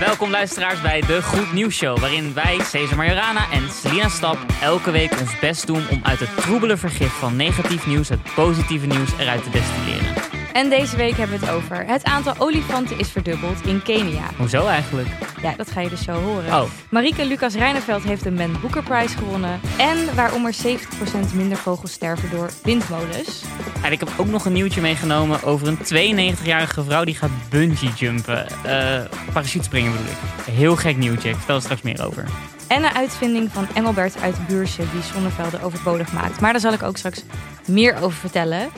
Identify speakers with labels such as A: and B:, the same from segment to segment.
A: Welkom luisteraars bij de Goed Nieuws Show, waarin wij, Cesar Majorana en Selina Stap, elke week ons best doen om uit het troebele vergif van negatief nieuws het positieve nieuws eruit te destilleren.
B: En deze week hebben we het over het aantal olifanten is verdubbeld in Kenia.
A: Hoezo eigenlijk?
B: Ja, dat ga je dus zo horen.
A: Oh,
B: Marieke Lucas Reineveld heeft de Man Booker Prize gewonnen. En waarom er 70% minder vogels sterven door windmolens.
A: en ik heb ook nog een nieuwtje meegenomen over een 92-jarige vrouw die gaat bungee jumpen. Eh parachutespringen bedoel ik. Heel gek nieuwtje, ik vertel er straks meer over.
B: En een uitvinding van Engelbert uit Buursje die zonnevelden overbodig maakt. Maar daar zal ik ook straks meer over vertellen.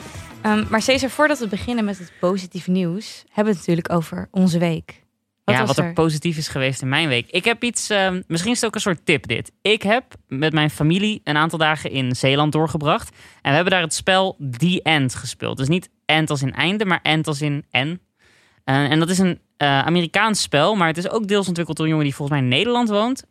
B: Ehm, maar Cesar, voordat we beginnen met het positieve nieuws, hebben we het natuurlijk over onze week. Wat
A: ja, wat er
B: er?
A: positief is geweest in mijn week. Ik heb iets, ehm, misschien is het ook een soort tip dit. Ik heb met mijn familie een aantal dagen in Zeeland doorgebracht. En we hebben daar het spel The End gespeeld. Dus niet end als in einde, maar end als in en. Eh, en dat is een eh, Amerikaans spel, maar het is ook deels ontwikkeld door een jongen die volgens mij in Nederland woont.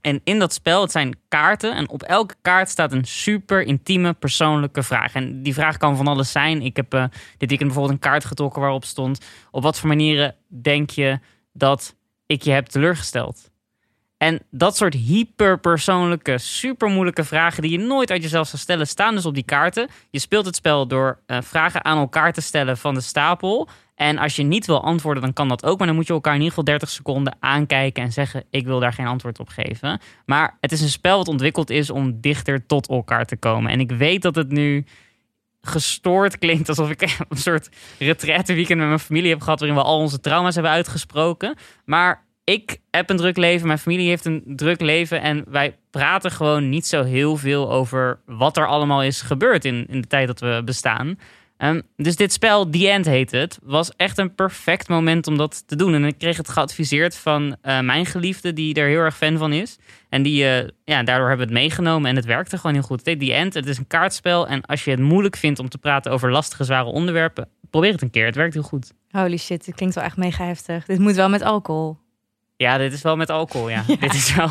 A: En in dat spel, het zijn kaarten. En op elke kaart staat een super intieme persoonlijke vraag. En die vraag kan van alles zijn. Ik heb eh, dit weekend bijvoorbeeld een kaart getrokken waarop stond... op wat voor manieren denk je dat ik je heb teleurgesteld? En dat soort hyperpersoonlijke, super moeilijke vragen... die je nooit uit jezelf zou stellen, staan dus op die kaarten. Je speelt het spel door eh, vragen aan elkaar te stellen van de stapel... En als je niet wil antwoorden, dan kan dat ook. Maar dan moet je elkaar in ieder geval 30 seconden aankijken en zeggen: Ik wil daar geen antwoord op geven. Maar het is een spel wat ontwikkeld is om dichter tot elkaar te komen. En ik weet dat het nu gestoord klinkt alsof ik een soort retraite weekend met mijn familie heb gehad. waarin we al onze trauma's hebben uitgesproken. Maar ik heb een druk leven, mijn familie heeft een druk leven. En wij praten gewoon niet zo heel veel over wat er allemaal is gebeurd in, in de tijd dat we bestaan. Ehm, dus dit spel, The End heet het, was echt een perfect moment om dat te doen. En ik kreeg het geadviseerd van eh, mijn geliefde, die er heel erg fan van is. En die, eh, ja, daardoor hebben we het meegenomen en het werkte gewoon heel goed. Het The End, het is een kaartspel. En als je het moeilijk vindt om te praten over lastige, zware onderwerpen, probeer het een keer. Het werkt heel goed.
B: Holy shit, dit klinkt wel echt mega heftig. Dit moet wel met alcohol.
A: Ja, dit is wel met alcohol, ja. Dit is wel...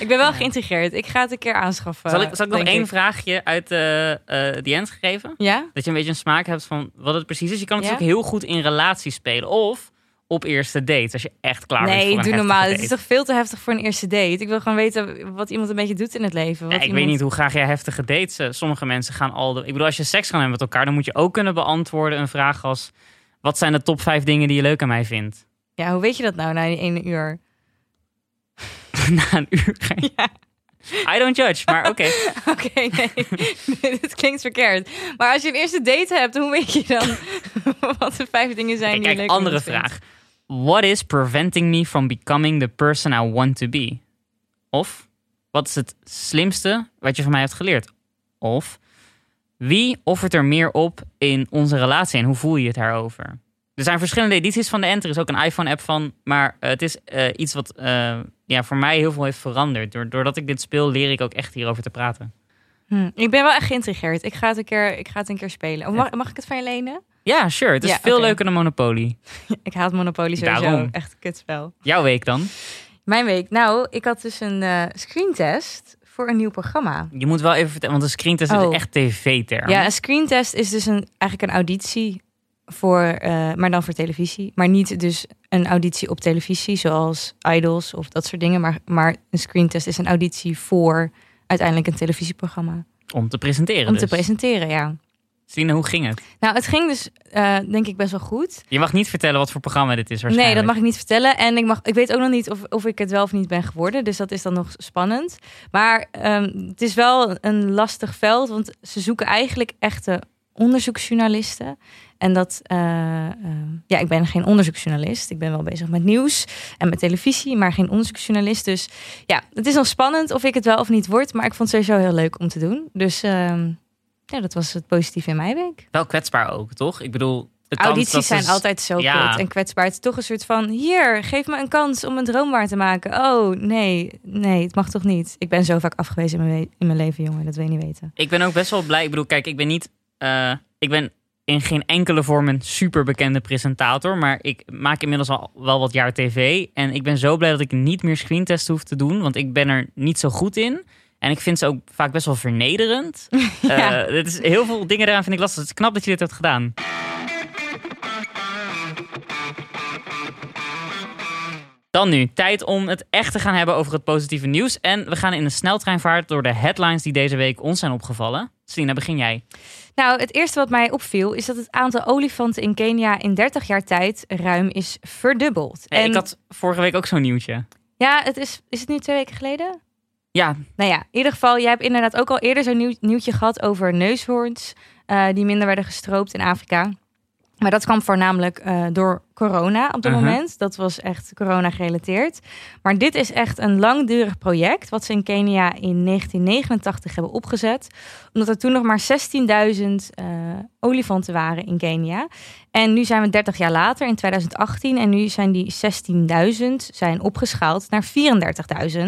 B: Ik ben wel geïntegreerd. Ik ga het een keer aanschaffen.
A: Zal ik, zal ik nog één
B: ik.
A: vraagje uit eh eh The End geven?
B: Ja?
A: Dat je een beetje een smaak hebt van wat het precies is. Je kan het
B: Ja?
A: natuurlijk heel goed in relaties spelen. Of op eerste dates, als je echt klaar bent voor een
B: doe normaal.
A: date.
B: Het is toch veel te heftig voor een eerste date? Ik wil gewoon weten wat iemand een beetje doet in het leven. Wat
A: Ja, ik
B: iemand...
A: weet niet hoe graag jij heftige dates. eh, Sommige mensen gaan al. De, ik bedoel, als je seks kan hebben met elkaar, dan moet je ook kunnen beantwoorden een vraag als: wat zijn de top vijf dingen die je leuk aan mij vindt?
B: Ja, hoe weet je dat nou na die ene uur?
A: Na een uur. ga je- I don't judge, maar oké.
B: Oké, nee. nee. Dit klinkt verkeerd. Maar als je een eerste date hebt, hoe weet je dan wat de vijf dingen zijn die je
A: kijk,
B: leuk aan
A: andere
B: vindt?
A: vraag. What is preventing me from becoming the person I want to be? Of wat is het slimste wat je van mij hebt geleerd? Of wie offert er meer op in onze relatie en hoe voel je het daarover? Er zijn verschillende edities van de Enter. Er is ook een iPhone-app van. Maar eh, het is eh, iets wat eh, ja, voor mij heel veel heeft veranderd. Door- Doordat ik dit speel, leer ik ook echt hierover te praten.
B: Hm, Ik ben wel echt geïntrigeerd. Ik ga het een keer, ik ga het een keer spelen. Mag, mag ik het van je lenen?
A: Ja, sure. Het is
B: Ja,
A: veel leuker dan Monopoly.
B: Ik haat Monopoly sowieso.
A: Daarom.
B: Echt een kutspel.
A: Jouw week dan?
B: Mijn week. Nou, ik had dus een screentest voor een nieuw programma.
A: Je moet wel even vertellen, want een screentest is
B: Oh.
A: echt tv-term.
B: Ja, een screentest is dus een, eigenlijk een auditie voor, eh, maar dan voor televisie. Maar niet dus een auditie op televisie, zoals Idols of dat soort dingen. Maar, maar een screentest is een auditie voor uiteindelijk een televisieprogramma.
A: Om te presenteren
B: Om
A: dus.
B: te presenteren, ja.
A: Sine, hoe ging het?
B: Nou, het ging dus eh, denk ik best wel goed.
A: Je mag niet vertellen wat voor programma dit is
B: Nee,
A: waarschijnlijk.
B: dat mag ik niet vertellen. En ik, mag, ik weet ook nog niet of, of ik het wel of niet ben geworden. Dus dat is dan nog spannend. Maar ehm, het is wel een lastig veld. Want ze zoeken eigenlijk echte onderzoeksjournalisten. En dat, eh, ehm, ja, ik ben geen onderzoeksjournalist. Ik ben wel bezig met nieuws en met televisie, maar geen onderzoeksjournalist. Dus ja, het is nog spannend of ik het wel of niet word. Maar ik vond het sowieso heel leuk om te doen. Dus ehm, ja, dat was het positieve in mijn week.
A: Wel kwetsbaar ook, toch? Ik bedoel, de
B: Audities zijn altijd zo
A: Ja.
B: kut en kwetsbaar. Het is toch een soort van... hier, geef me een kans om een droom waar te maken. Oh, nee, nee, het mag toch niet? Ik ben zo vaak afgewezen in mijn, we- in mijn leven, jongen. Dat wil je niet weten.
A: Ik ben ook best wel blij. Ik bedoel, kijk, ik ben niet... eh, ik ben in geen enkele vorm een superbekende presentator. Maar ik maak inmiddels al wel wat jaar tv. En ik ben zo blij dat ik niet meer screentest hoef te doen. Want ik ben er niet zo goed in. En ik vind ze ook vaak best wel vernederend.
B: Ja.
A: Eh, is, heel veel dingen daaraan vind ik lastig. Het is knap dat je dit hebt gedaan. Dan nu, tijd om het echt te gaan hebben over het positieve nieuws. En we gaan in een sneltreinvaart door de headlines die deze week ons zijn opgevallen. Selina, begin jij.
B: Nou, het eerste wat mij opviel is dat het aantal olifanten in Kenia in 30 jaar tijd ruim is verdubbeld.
A: Hey, Ik had vorige week ook zo'n nieuwtje.
B: Ja, het is, is het nu twee weken geleden?
A: Ja.
B: Nou ja, in ieder geval, jij hebt inderdaad ook al eerder zo'n nieuw, nieuwtje gehad over neushoorns uh, die minder werden gestroopt in Afrika. Maar dat kwam voornamelijk uh, door corona op dat uh -huh. moment. Dat was echt corona gerelateerd. Maar dit is echt een langdurig project wat ze in Kenia in 1989 hebben opgezet. Omdat er toen nog maar 16.000 uh, olifanten waren in Kenia. En nu zijn we 30 jaar later, in 2018. En nu zijn die 16.000 zijn opgeschaald naar 34.000.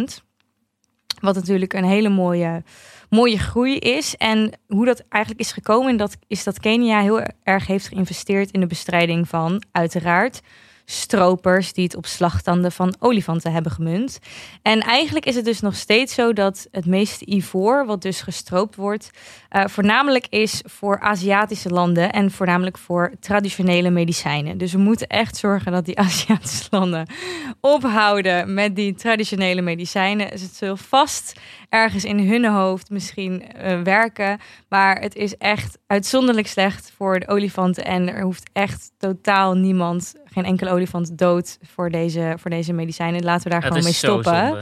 B: Wat natuurlijk een hele mooie, mooie groei is. En hoe dat eigenlijk is gekomen, dat, is dat Kenia heel erg heeft geïnvesteerd in de bestrijding van, uiteraard, stropers die het op slagtanden van olifanten hebben gemunt. En eigenlijk is het dus nog steeds zo dat het meeste ivoor, wat dus gestroopt wordt, uh, voornamelijk is voor Aziatische landen en voornamelijk voor traditionele medicijnen. Dus we moeten echt zorgen dat die Aziatische landen ophouden met die traditionele medicijnen. Dus het zal vast ergens in hun hoofd misschien uh, werken, maar het is echt uitzonderlijk slecht voor de olifanten en er hoeft echt totaal niemand, geen enkele olifant dood voor deze, voor deze medicijnen. Laten we daar gewoon mee stoppen.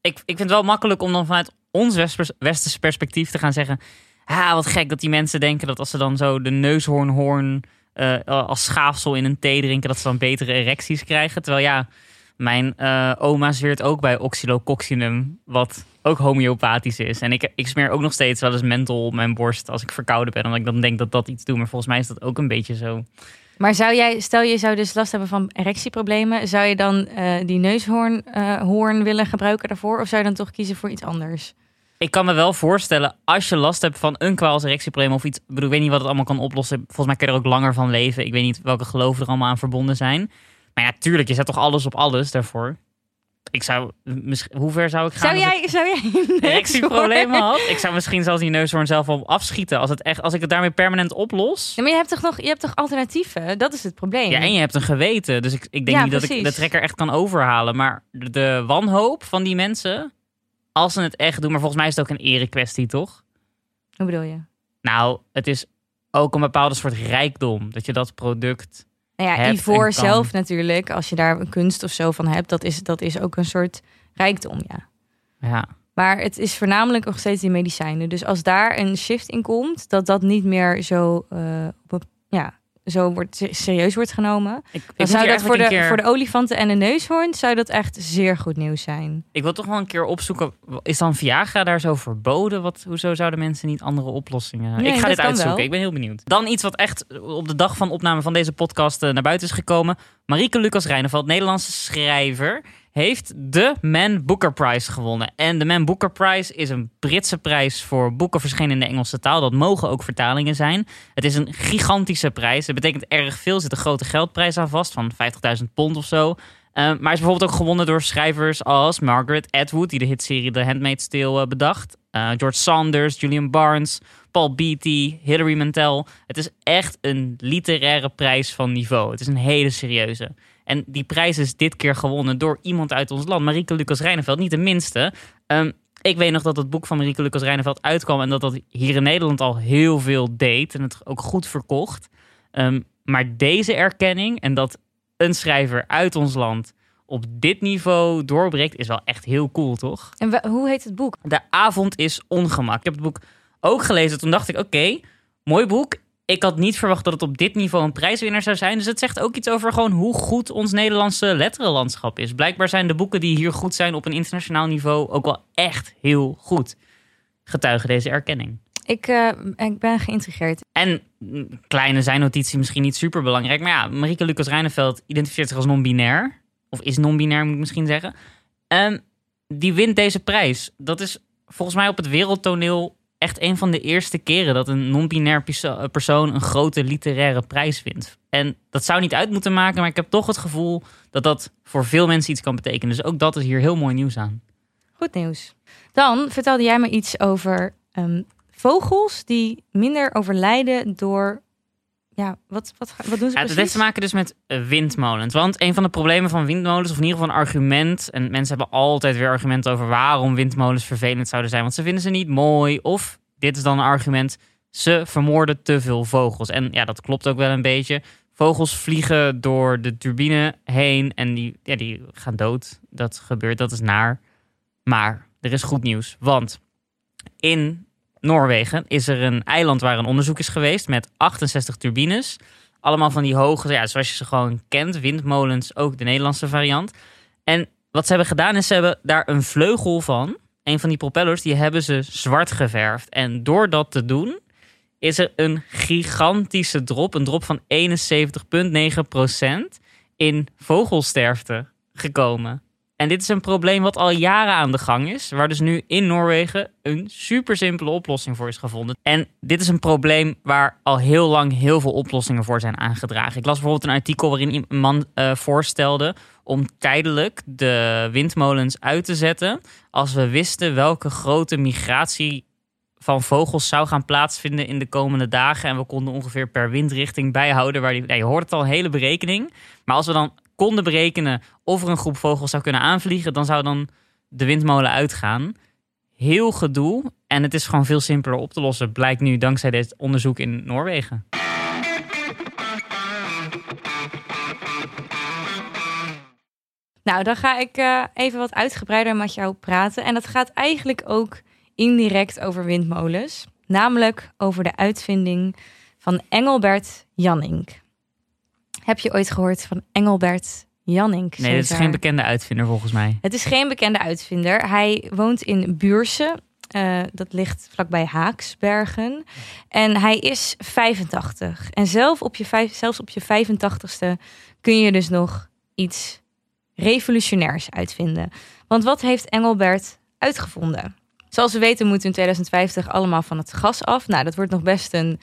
A: Ik, ik vind het wel makkelijk om dan vanuit ons westers- westerse perspectief te gaan zeggen... Ah, wat gek dat die mensen denken dat als ze dan zo de neushoornhoorn eh, als schaafsel in een thee drinken... dat ze dan betere erecties krijgen. Terwijl ja, mijn eh, oma zweert ook bij oxylococcinum, wat ook homeopathisch is. En ik, ik smeer ook nog steeds wel eens menthol op mijn borst als ik verkouden ben. Omdat ik dan denk dat dat iets doet. Maar volgens mij is dat ook een beetje zo.
B: Maar zou jij, stel je zou dus last hebben van erectieproblemen, zou je dan eh, die neushoorn eh, hoorn willen gebruiken daarvoor? Of zou je dan toch kiezen voor iets anders?
A: Ik kan me wel voorstellen, als je last hebt van een kwaal als erectieprobleem of iets. Ik weet niet wat het allemaal kan oplossen. Volgens mij kun je er ook langer van leven. Ik weet niet welke geloven er allemaal aan verbonden zijn. Maar ja, tuurlijk, je zet toch alles op alles daarvoor. Ik zou, misschien, hoe ver zou ik gaan?
B: Zou
A: als ik
B: jij, zou jij
A: erectieproblemen had? Ik zou misschien zelfs die neushoorn zelf wel afschieten. Als, het echt, als ik het daarmee permanent oplos.
B: Ja, maar je hebt toch nog, je hebt toch alternatieven? Dat is het probleem.
A: Ja, en je hebt een geweten. Dus ik, ik denk
B: Ja,
A: niet dat ik de trekker echt kan overhalen. Maar de, de wanhoop van die mensen, als ze het echt doen. Maar volgens mij is het ook een erekwestie, toch?
B: Hoe bedoel je?
A: Nou, het is ook een bepaalde soort rijkdom. Dat je dat product...
B: Nou ja,
A: hebt
B: ivoor
A: kan.
B: zelf natuurlijk, als je daar een kunst of zo van hebt, dat is, dat is ook een soort rijkdom, ja.
A: Ja,
B: Maar het is voornamelijk nog steeds die medicijnen. Dus als daar een shift in komt, dat dat niet meer zo, eh, op een- ja, zo wordt, serieus wordt genomen.
A: ik,
B: zou dat voor de,
A: keer-
B: voor de olifanten en de neushoorn, zou dat echt zeer goed nieuws zijn.
A: ik wil toch wel een keer opzoeken. Is dan Viagra daar zo verboden? Wat, hoezo zouden mensen niet andere oplossingen?
B: Nee,
A: ik ga dit uitzoeken.
B: wel.
A: Ik ben heel benieuwd. Dan iets wat echt op de dag van opname van deze podcast eh, naar buiten is gekomen. Marieke Lucas Rijneveld, Nederlandse schrijver, heeft de Man Booker Prize gewonnen. En de Man Booker Prize is een Britse prijs voor boeken verschenen in de Engelse taal. Dat mogen ook vertalingen zijn. Het is een gigantische prijs. Het betekent erg veel. Er zit een grote geldprijs aan vast van 50.000 pond of zo. Uh, maar is bijvoorbeeld ook gewonnen door schrijvers als Margaret Atwood, die de hitserie The Handmaid's Tale uh, bedacht. Uh, George Sanders, Julian Barnes, Paul Beatty, Hilary Mantel. Het is echt een literaire prijs van niveau. Het is een hele serieuze. En die prijs is dit keer gewonnen door iemand uit ons land, Marieke Lucas Rijneveld, niet de minste. Um, ik weet nog dat het boek van Marieke Lucas Rijneveld uitkwam en dat dat hier in Nederland al heel veel deed en het ook goed verkocht. Um, maar deze erkenning en dat een schrijver uit ons land op dit niveau doorbreekt, is wel echt heel cool, toch?
B: En hoe heet het boek?
A: De avond is ongemak. Ik heb het boek ook gelezen. Toen dacht ik, oké, mooi boek. Ik had niet verwacht dat het op dit niveau een prijswinnaar zou zijn. Dus het zegt ook iets over gewoon hoe goed ons Nederlandse letterenlandschap is. Blijkbaar zijn de boeken die hier goed zijn op een internationaal niveau ook wel echt heel goed. Getuigen deze erkenning.
B: Ik, eh, ik ben geïntrigeerd.
A: En mm, kleine zijn notitie misschien niet super belangrijk. Maar ja, Marieke Lucas Rijneveld identificeert zich als non-binair. Of is non-binair, moet ik misschien zeggen. Um, die wint deze prijs. Dat is volgens mij op het wereldtoneel echt een van de eerste keren dat een non-binair perso- persoon een grote literaire prijs wint. En dat zou niet uit moeten maken, maar ik heb toch het gevoel dat dat voor veel mensen iets kan betekenen. Dus ook dat is hier heel mooi nieuws aan.
B: Goed nieuws. Dan vertelde jij me iets over ehm, vogels die minder overlijden door ja, wat, wat, wat doen ze
A: Ja, het
B: precies?
A: heeft te maken dus met eh, windmolens. Want een van de problemen van windmolens, of in ieder geval een argument... en mensen hebben altijd weer argumenten over waarom windmolens vervelend zouden zijn. Want ze vinden ze niet mooi. Of, dit is dan een argument, ze vermoorden te veel vogels. En ja, dat klopt ook wel een beetje. Vogels vliegen door de turbine heen en die, ja, die gaan dood. Dat gebeurt, dat is naar. Maar er is goed nieuws, want in Noorwegen is er een eiland waar een onderzoek is geweest met 68 turbines. Allemaal van die hoge, ja, zoals je ze gewoon kent, windmolens, ook de Nederlandse variant. En wat ze hebben gedaan is, ze hebben daar een vleugel van, een van die propellers, die hebben ze zwart geverfd. En door dat te doen, is er een gigantische drop, een drop van 71,9% in vogelsterfte gekomen. En dit is een probleem wat al jaren aan de gang is, waar dus nu in Noorwegen een super simpele oplossing voor is gevonden. En dit is een probleem waar al heel lang heel veel oplossingen voor zijn aangedragen. Ik las bijvoorbeeld een artikel waarin een man eh, voorstelde om tijdelijk de windmolens uit te zetten als we wisten welke grote migratie van vogels zou gaan plaatsvinden in de komende dagen. En we konden ongeveer per windrichting bijhouden. Waar die, je hoort het al, een hele berekening. Maar als we dan konden berekenen of er een groep vogels zou kunnen aanvliegen, dan zou dan de windmolen uitgaan. Heel gedoe. En het is gewoon veel simpeler op te lossen, blijkt nu dankzij dit onderzoek in Noorwegen.
B: Nou, dan ga ik eh, even wat uitgebreider met jou praten. En dat gaat eigenlijk ook indirect over windmolens. Namelijk over de uitvinding van Engelbert Jannink. Heb je ooit gehoord van Engelbert Jannink?
A: Nee, dit is geen bekende uitvinder volgens mij.
B: Het is geen bekende uitvinder. Hij woont in Buurse. Eh, dat ligt vlakbij Haaksbergen. En hij is 85. En zelf op je vijf, zelfs op je 85ste kun je dus nog iets revolutionairs uitvinden. Want wat heeft Engelbert uitgevonden? Zoals we weten moeten we in 2050 allemaal van het gas af. Nou, dat wordt nog best een,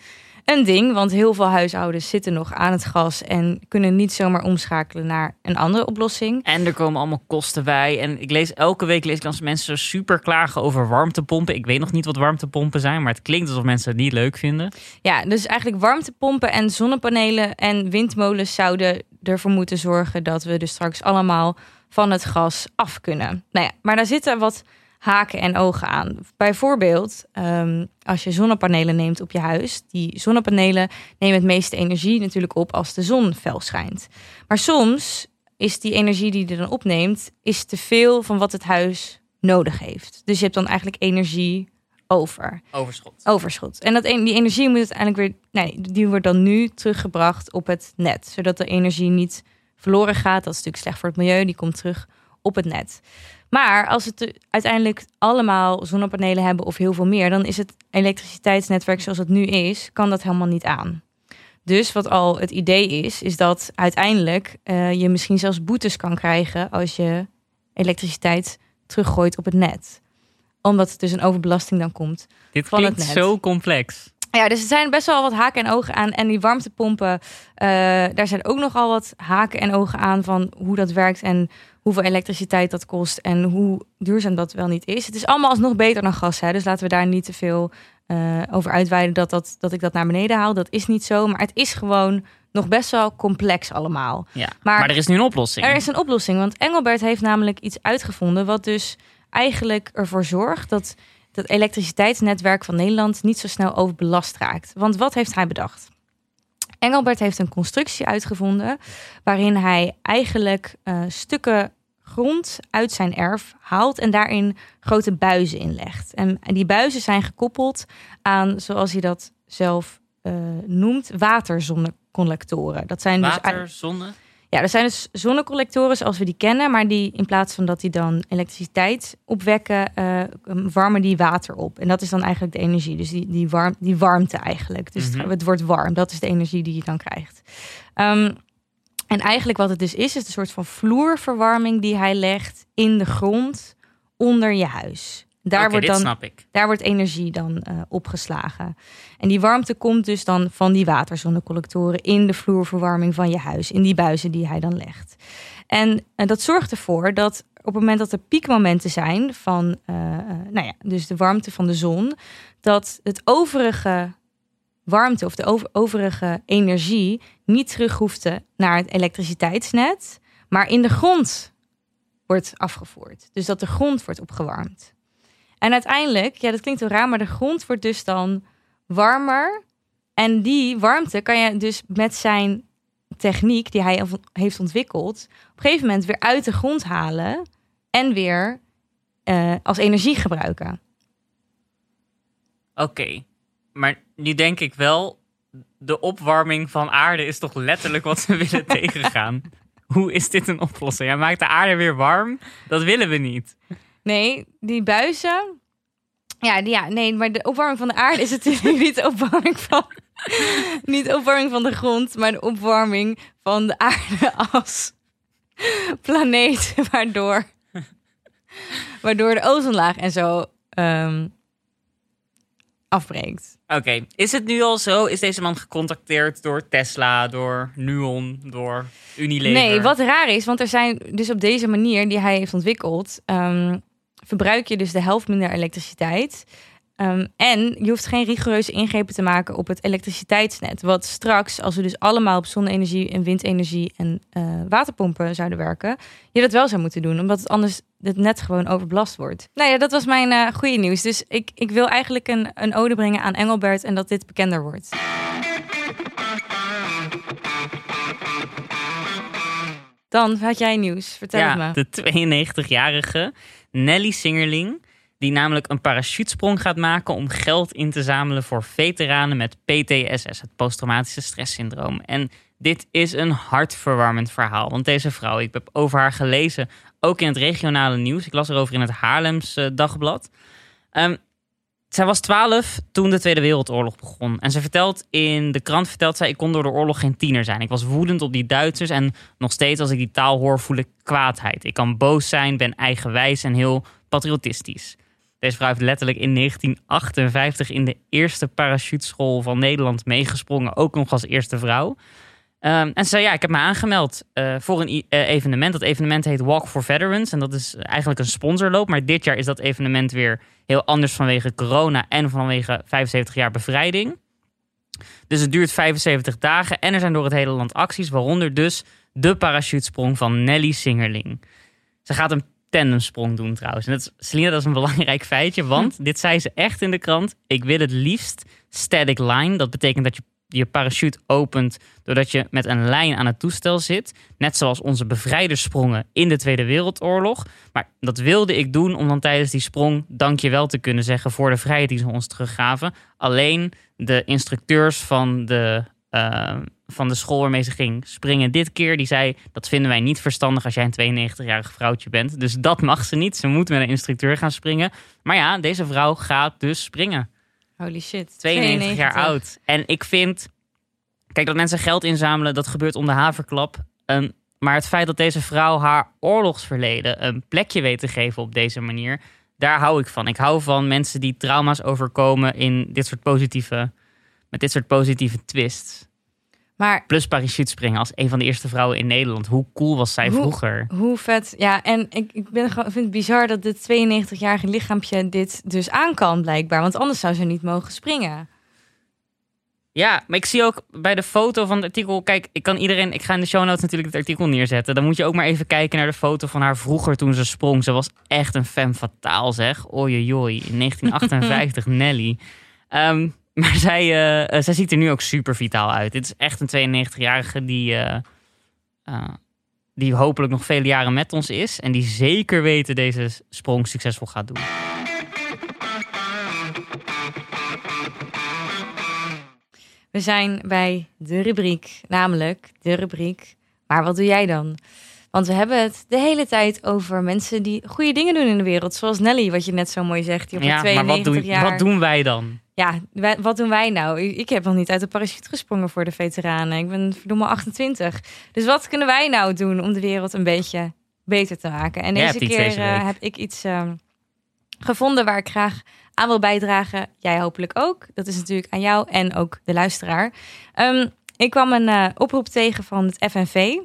B: een ding, want heel veel huishoudens zitten nog aan het gas en kunnen niet zomaar omschakelen naar een andere oplossing.
A: En er komen allemaal kosten bij. En ik lees elke week lees ik dan mensen super klagen over warmtepompen. Ik weet nog niet wat warmtepompen zijn, maar het klinkt alsof mensen het niet leuk vinden.
B: Ja, dus eigenlijk warmtepompen en zonnepanelen en windmolens zouden ervoor moeten zorgen dat we dus straks allemaal van het gas af kunnen. Nou ja, maar daar zitten wat haken en ogen aan. Bijvoorbeeld, ehm, als je zonnepanelen neemt op je huis, die zonnepanelen nemen het meeste energie natuurlijk op als de zon fel schijnt. Maar soms is die energie die je dan opneemt, is te veel van wat het huis nodig heeft. Dus je hebt dan eigenlijk energie over
A: Overschot.
B: overschot. En dat, en- die energie moet uiteindelijk weer, nee, die wordt dan nu teruggebracht op het net, zodat de energie niet verloren gaat. Dat is natuurlijk slecht voor het milieu, die komt terug op het net. Maar als het uiteindelijk allemaal zonnepanelen hebben of heel veel meer, dan is het elektriciteitsnetwerk zoals het nu is, kan dat helemaal niet aan. Dus wat al het idee is, is dat uiteindelijk eh, je misschien zelfs boetes kan krijgen als je elektriciteit teruggooit op het net. Omdat het dus een overbelasting dan komt.
A: Dit
B: van het
A: klinkt
B: net.
A: zo complex.
B: Ja, dus er zijn best wel wat haken en ogen aan. En die warmtepompen, eh, daar zijn ook nogal wat haken en ogen aan van hoe dat werkt en hoeveel elektriciteit dat kost en hoe duurzaam dat wel niet is. Het is allemaal alsnog beter dan gas, hè? dus laten we daar niet te veel eh, over uitweiden dat, dat, dat ik dat naar beneden haal. Dat is niet zo, maar het is gewoon nog best wel complex allemaal.
A: Ja.
B: Maar-
A: Maar, er is nu een oplossing.
B: Er is een oplossing, want Engelbert heeft namelijk iets uitgevonden wat dus eigenlijk ervoor zorgt dat dat elektriciteitsnetwerk van Nederland niet zo snel overbelast raakt. Want wat heeft hij bedacht? Engelbert heeft een constructie uitgevonden waarin hij eigenlijk eh, stukken grond uit zijn erf haalt en daarin grote buizen inlegt. En, en die buizen zijn gekoppeld aan, zoals hij dat zelf eh, noemt, waterzonnecollectoren. Dat zijn dus
A: Water, zonne.
B: Ja, er zijn dus zonnecollectoren zoals we die kennen, maar die in plaats van dat die dan elektriciteit opwekken, eh, warmen die water op. En dat is dan eigenlijk de energie, dus die, die, warm, die warmte eigenlijk. Dus het-
A: Mhm.
B: het, wordt warm, dat is de energie die je dan krijgt. Ehm, en eigenlijk wat het dus is, is een soort van vloerverwarming die hij legt in de grond onder je huis. Daar wordt dan
A: snap ik.
B: daar wordt energie dan eh, opgeslagen. En die warmte komt dus dan van die waterzonnecollectoren in de vloerverwarming van je huis, in die buizen die hij dan legt. En eh, dat zorgt ervoor dat op het moment dat er piekmomenten zijn van, eh, nou ja, dus de warmte van de zon, dat het overige warmte of de over- overige energie niet terug hoefde naar het elektriciteitsnet, maar in de grond wordt afgevoerd. Dus dat de grond wordt opgewarmd. En uiteindelijk, ja, dat klinkt wel raar, maar de grond wordt dus dan warmer. En die warmte kan je dus met zijn techniek die hij heeft ontwikkeld, op een gegeven moment weer uit de grond halen en weer eh, als energie gebruiken.
A: Oké, maar nu denk ik wel, de opwarming van aarde is toch letterlijk wat we willen tegengaan. Hoe is dit een oplossing? Hij maakt de aarde weer warm. Dat willen we niet.
B: Nee, die buizen. Ja, die, ja, nee, maar de opwarming van de aarde is natuurlijk niet de opwarming van. Niet de opwarming van de grond, maar de opwarming van de aarde als planeet. Waardoor, waardoor de ozonlaag en zo ehm, afbreekt.
A: Oké, is het nu al zo? Is deze man gecontacteerd door Tesla, door Nuon, door Unilever?
B: Nee, wat raar is, want er zijn dus op deze manier die hij heeft ontwikkeld, ehm, verbruik je dus de helft minder elektriciteit. Ehm, en je hoeft geen rigoureuze ingrepen te maken op het elektriciteitsnet. Wat straks, als we dus allemaal op zonne-energie en windenergie en uh, waterpompen zouden werken, je dat wel zou moeten doen. Omdat het anders het net gewoon overbelast wordt. Nou ja, dat was mijn uh, goede nieuws. Dus ik, ik wil eigenlijk een, een ode brengen aan Engelbert en dat dit bekender wordt. Dan had jij nieuws. Vertel
A: ja,
B: me.
A: De 92-jarige Nelly Singerling die namelijk een parachutesprong gaat maken om geld in te zamelen voor veteranen met PTSS, het posttraumatische stresssyndroom. En dit is een hartverwarmend verhaal, want deze vrouw, ik heb over haar gelezen, ook in het regionale nieuws. Ik las erover in het Haarlems dagblad. Um, zij was 12 toen de Tweede Wereldoorlog begon. En ze vertelt in de krant, vertelt zij, ik kon door de oorlog geen tiener zijn. Ik was woedend op die Duitsers en nog steeds als ik die taal hoor voel ik kwaadheid. Ik kan boos zijn, ben eigenwijs en heel patriotistisch. Deze vrouw heeft letterlijk in 1958 in de eerste parachuteschool van Nederland meegesprongen. Ook nog als eerste vrouw. Um, en ze zei, ja, ik heb me aangemeld uh, voor een uh, evenement. Dat evenement heet Walk for Veterans. En dat is eigenlijk een sponsorloop. Maar dit jaar is dat evenement weer heel anders vanwege corona en vanwege 75 jaar bevrijding. Dus het duurt 75 dagen en er zijn door het hele land acties. Waaronder dus de parachutesprong van Nelly Singerling. Ze gaat een tandemsprong doen trouwens. En dat is, Selina, dat is een belangrijk feitje, want hm. dit zei ze echt in de krant. Ik wil het liefst static line. Dat betekent dat je je parachute opent doordat je met een lijn aan het toestel zit. Net zoals onze bevrijdersprongen in de Tweede Wereldoorlog. Maar dat wilde ik doen om dan tijdens die sprong dankjewel te kunnen zeggen voor de vrijheid die ze ons teruggaven. Alleen de instructeurs van de uh, van de school waarmee ze ging springen dit keer. Die zei, dat vinden wij niet verstandig als jij een 92-jarig vrouwtje bent. Dus dat mag ze niet. Ze moet met een instructeur gaan springen. Maar ja, deze vrouw gaat dus springen.
B: Holy shit.
A: 92, jaar oud. En ik vind, kijk dat mensen geld inzamelen, dat gebeurt om de haverklap. Um, maar het feit dat deze vrouw haar oorlogsverleden een plekje weet te geven op deze manier, daar hou ik van. Ik hou van mensen die trauma's overkomen in dit soort positieve, met dit soort positieve twists.
B: Maar,
A: Plus parachutespringen als een van de eerste vrouwen in Nederland. Hoe cool was zij vroeger?
B: Hoe vet. Ja, en ik, ik ben, vind het bizar dat dit 92-jarige lichaampje dit dus aan kan, blijkbaar. Want anders zou ze niet mogen springen.
A: Ja, maar ik zie ook bij de foto van het artikel. Kijk, ik kan iedereen. Ik ga in de show notes natuurlijk het artikel neerzetten. Dan moet je ook maar even kijken naar de foto van haar vroeger toen ze sprong. Ze was echt een femme fataal, zeg. Oei, oei, in 1958, Nelly. Um, Maar zij, uh, zij ziet er nu ook super vitaal uit. Dit is echt een 92-jarige die, uh, die hopelijk nog vele jaren met ons is. En die zeker weten deze sprong succesvol gaat doen.
B: We zijn bij de rubriek, namelijk de rubriek. Maar wat doe jij dan? Want we hebben het de hele tijd over mensen die goede dingen doen in de wereld. Zoals Nelly, wat je net zo mooi zegt. Die op ja, 92 maar wat doen, jaar...
A: wat doen wij dan?
B: ja, wat doen wij nou? Ik heb nog niet uit de parachute gesprongen voor de veteranen. Ik ben verdomme 28. Dus wat kunnen wij nou doen om de wereld een beetje beter te maken? En deze keer uh, heb ik iets uh, gevonden waar ik graag aan wil bijdragen. Jij hopelijk ook. Dat is natuurlijk aan jou en ook de luisteraar. Um, ik kwam een uh, oproep tegen van het FNV.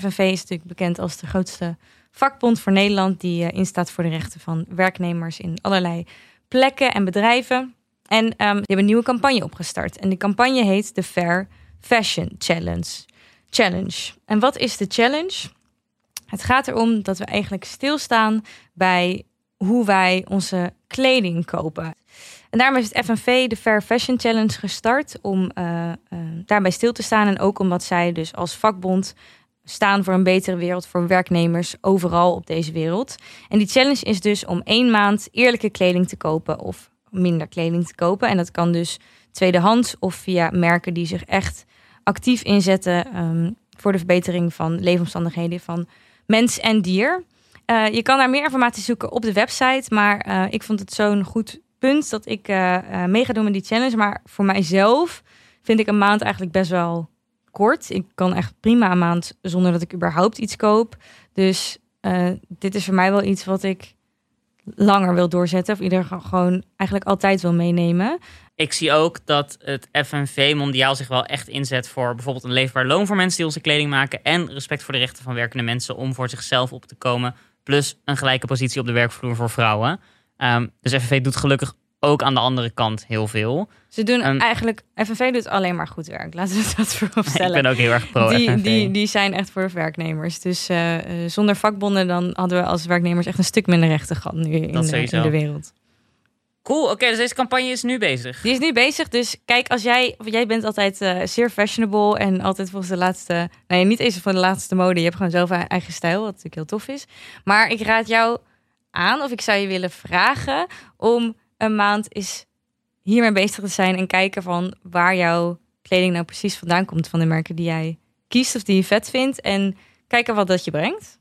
B: FNV is natuurlijk bekend als de grootste vakbond voor Nederland... die instaat voor de rechten van werknemers in allerlei plekken en bedrijven. En um, die hebben een nieuwe campagne opgestart. En die campagne heet de Fair Fashion Challenge. Challenge. En wat is de challenge? Het gaat erom dat we eigenlijk stilstaan bij hoe wij onze kleding kopen. En daarom is het FNV de Fair Fashion Challenge gestart om uh, uh, daarbij stil te staan. En ook omdat zij dus als vakbond staan voor een betere wereld voor werknemers overal op deze wereld. En die challenge is dus om één maand eerlijke kleding te kopen of minder kleding te kopen. En dat kan dus tweedehands of via merken die zich echt actief inzetten um, voor de verbetering van leefomstandigheden van mens en dier. Uh, je kan daar meer informatie zoeken op de website, maar uh, ik vond het zo'n goed punt dat ik uh, mee ga doen met die challenge. Maar voor mijzelf vind ik een maand eigenlijk best wel kort. Ik kan echt prima een maand zonder dat ik überhaupt iets koop. Dus dit is voor mij wel iets wat ik langer wil doorzetten. Of ieder gewoon eigenlijk altijd wil meenemen.
A: Ik zie ook dat het FNV mondiaal zich wel echt inzet voor bijvoorbeeld een leefbaar loon voor mensen die onze kleding maken. En respect voor de rechten van werkende mensen om voor zichzelf op te komen. Plus een gelijke positie op de werkvloer voor vrouwen. Um, dus FNV doet gelukkig ook aan de andere kant heel veel.
B: Ze doen um, eigenlijk, FNV doet alleen maar goed werk. Laten we dat voorop stellen.
A: Ik ben ook heel erg pro
B: die. Die, die zijn echt voor werknemers. Dus uh, zonder vakbonden dan hadden we als werknemers echt een stuk minder rechten gehad nu in, de, in de wereld.
A: Cool, oké, okay, dus deze campagne is nu bezig.
B: Die is nu bezig, dus kijk, als jij, jij bent altijd uh, zeer fashionable en altijd volgens de laatste, nee, niet eens van de laatste mode, je hebt gewoon zelf eigen stijl, wat natuurlijk heel tof is. Maar ik raad jou aan, of ik zou je willen vragen, om een maand eens hiermee bezig te zijn en kijken van waar jouw kleding nou precies vandaan komt van de merken die jij kiest of die je vet vindt en kijken wat dat je brengt.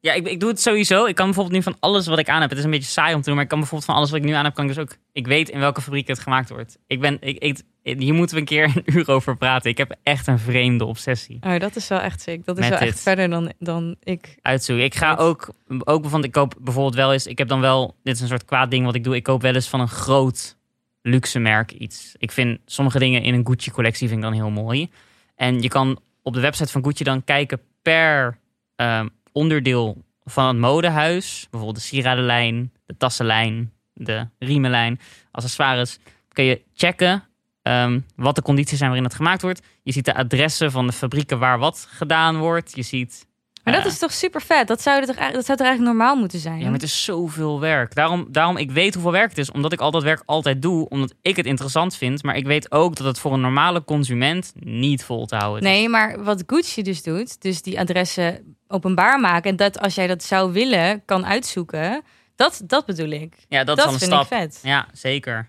A: Ja, ik, ik doe het sowieso. Ik kan bijvoorbeeld nu van alles wat ik aan heb. Het is een beetje saai om te doen, maar ik kan bijvoorbeeld van alles wat ik nu aan heb, kan ik dus ook. Ik weet in welke fabriek het gemaakt wordt. Ik ben, ik, ik, hier moeten we een keer een uur over praten. Ik heb echt een vreemde obsessie.
B: Oh, dat is wel echt sick. Dat is wel echt verder dan, dan ik.
A: Uitzoeken. Ik ga ook, ook van, ik koop bijvoorbeeld wel eens. Ik heb dan wel, dit is een soort kwaad ding wat ik doe. Ik koop wel eens van een groot luxe merk iets. Ik vind sommige dingen in een Gucci collectie vind ik dan heel mooi. En je kan op de website van Gucci dan kijken per um, onderdeel van het modehuis, bijvoorbeeld de sieradenlijn, de tassenlijn, de riemenlijn, accessoires, kun je checken um, wat de condities zijn waarin het gemaakt wordt. Je ziet de adressen van de fabrieken waar wat gedaan wordt. Je ziet.
B: Maar dat is toch super vet? Dat zou, er toch, dat zou er eigenlijk normaal moeten zijn?
A: Ja, maar het is zoveel werk. Daarom, daarom, ik weet hoeveel werk het is. Omdat ik al dat werk altijd doe. Omdat ik het interessant vind. Maar ik weet ook dat het voor een normale consument niet vol te houden
B: is. Nee, maar wat Gucci dus doet. Dus die adressen openbaar maken. En dat als jij dat zou willen, kan uitzoeken. Dat, dat bedoel ik.
A: Ja, dat,
B: dat
A: is een
B: vind
A: stap.
B: ik vet.
A: Ja, zeker.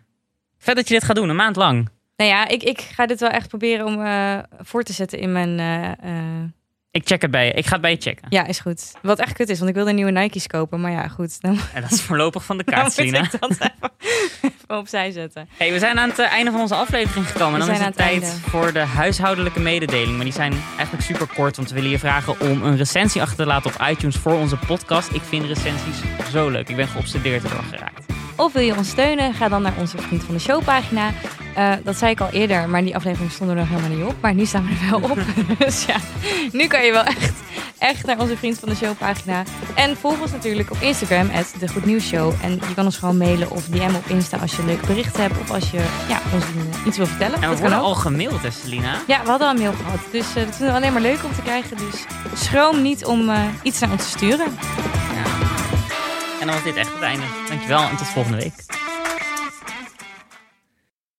A: Vet dat je dit gaat doen, een maand lang.
B: Nou ja, ik, ik ga dit wel echt proberen om uh, voor te zetten in mijn... Uh, uh...
A: Ik check het bij je. Ik ga het bij je checken.
B: Ja, is goed. Wat echt kut is, want ik wilde nieuwe Nike's kopen. Maar ja, goed. Dan...
A: En dat is voorlopig van de kaart,
B: Dan moet ik dat even, even opzij zetten.
A: Hey, we zijn aan het uh, einde van onze aflevering gekomen.
B: We
A: Dan is
B: zijn
A: het
B: aan het
A: tijd
B: einde.
A: voor de huishoudelijke mededeling. Maar die zijn eigenlijk super kort. Want we willen je vragen om een recensie achter te laten op iTunes voor onze podcast. Ik vind recensies zo leuk. Ik ben geobsedeerd erdoor geraakt.
B: Of wil je ons steunen? Ga dan naar onze Vriend van de Show pagina. Uh, dat zei ik al eerder, maar die aflevering stond er nog helemaal niet op. Maar nu staan we er wel op. dus ja, nu kan je wel echt, echt naar onze Vriend van de Show pagina. En volg ons natuurlijk op Instagram, de Goed Nieuws Show. En je kan ons gewoon mailen of DM op Insta als je een leuk bericht hebt. Of als je ja, ons uh, iets wil vertellen.
A: En we worden
B: ook.
A: al gemaild, hè, Selina?
B: Ja, we hadden al een mail gehad. Dus uh, dat vinden we alleen maar leuk om te krijgen. Dus schroom niet om uh, iets naar ons te sturen.
A: Ja. En dan was dit echt het einde. Dankjewel en tot volgende week.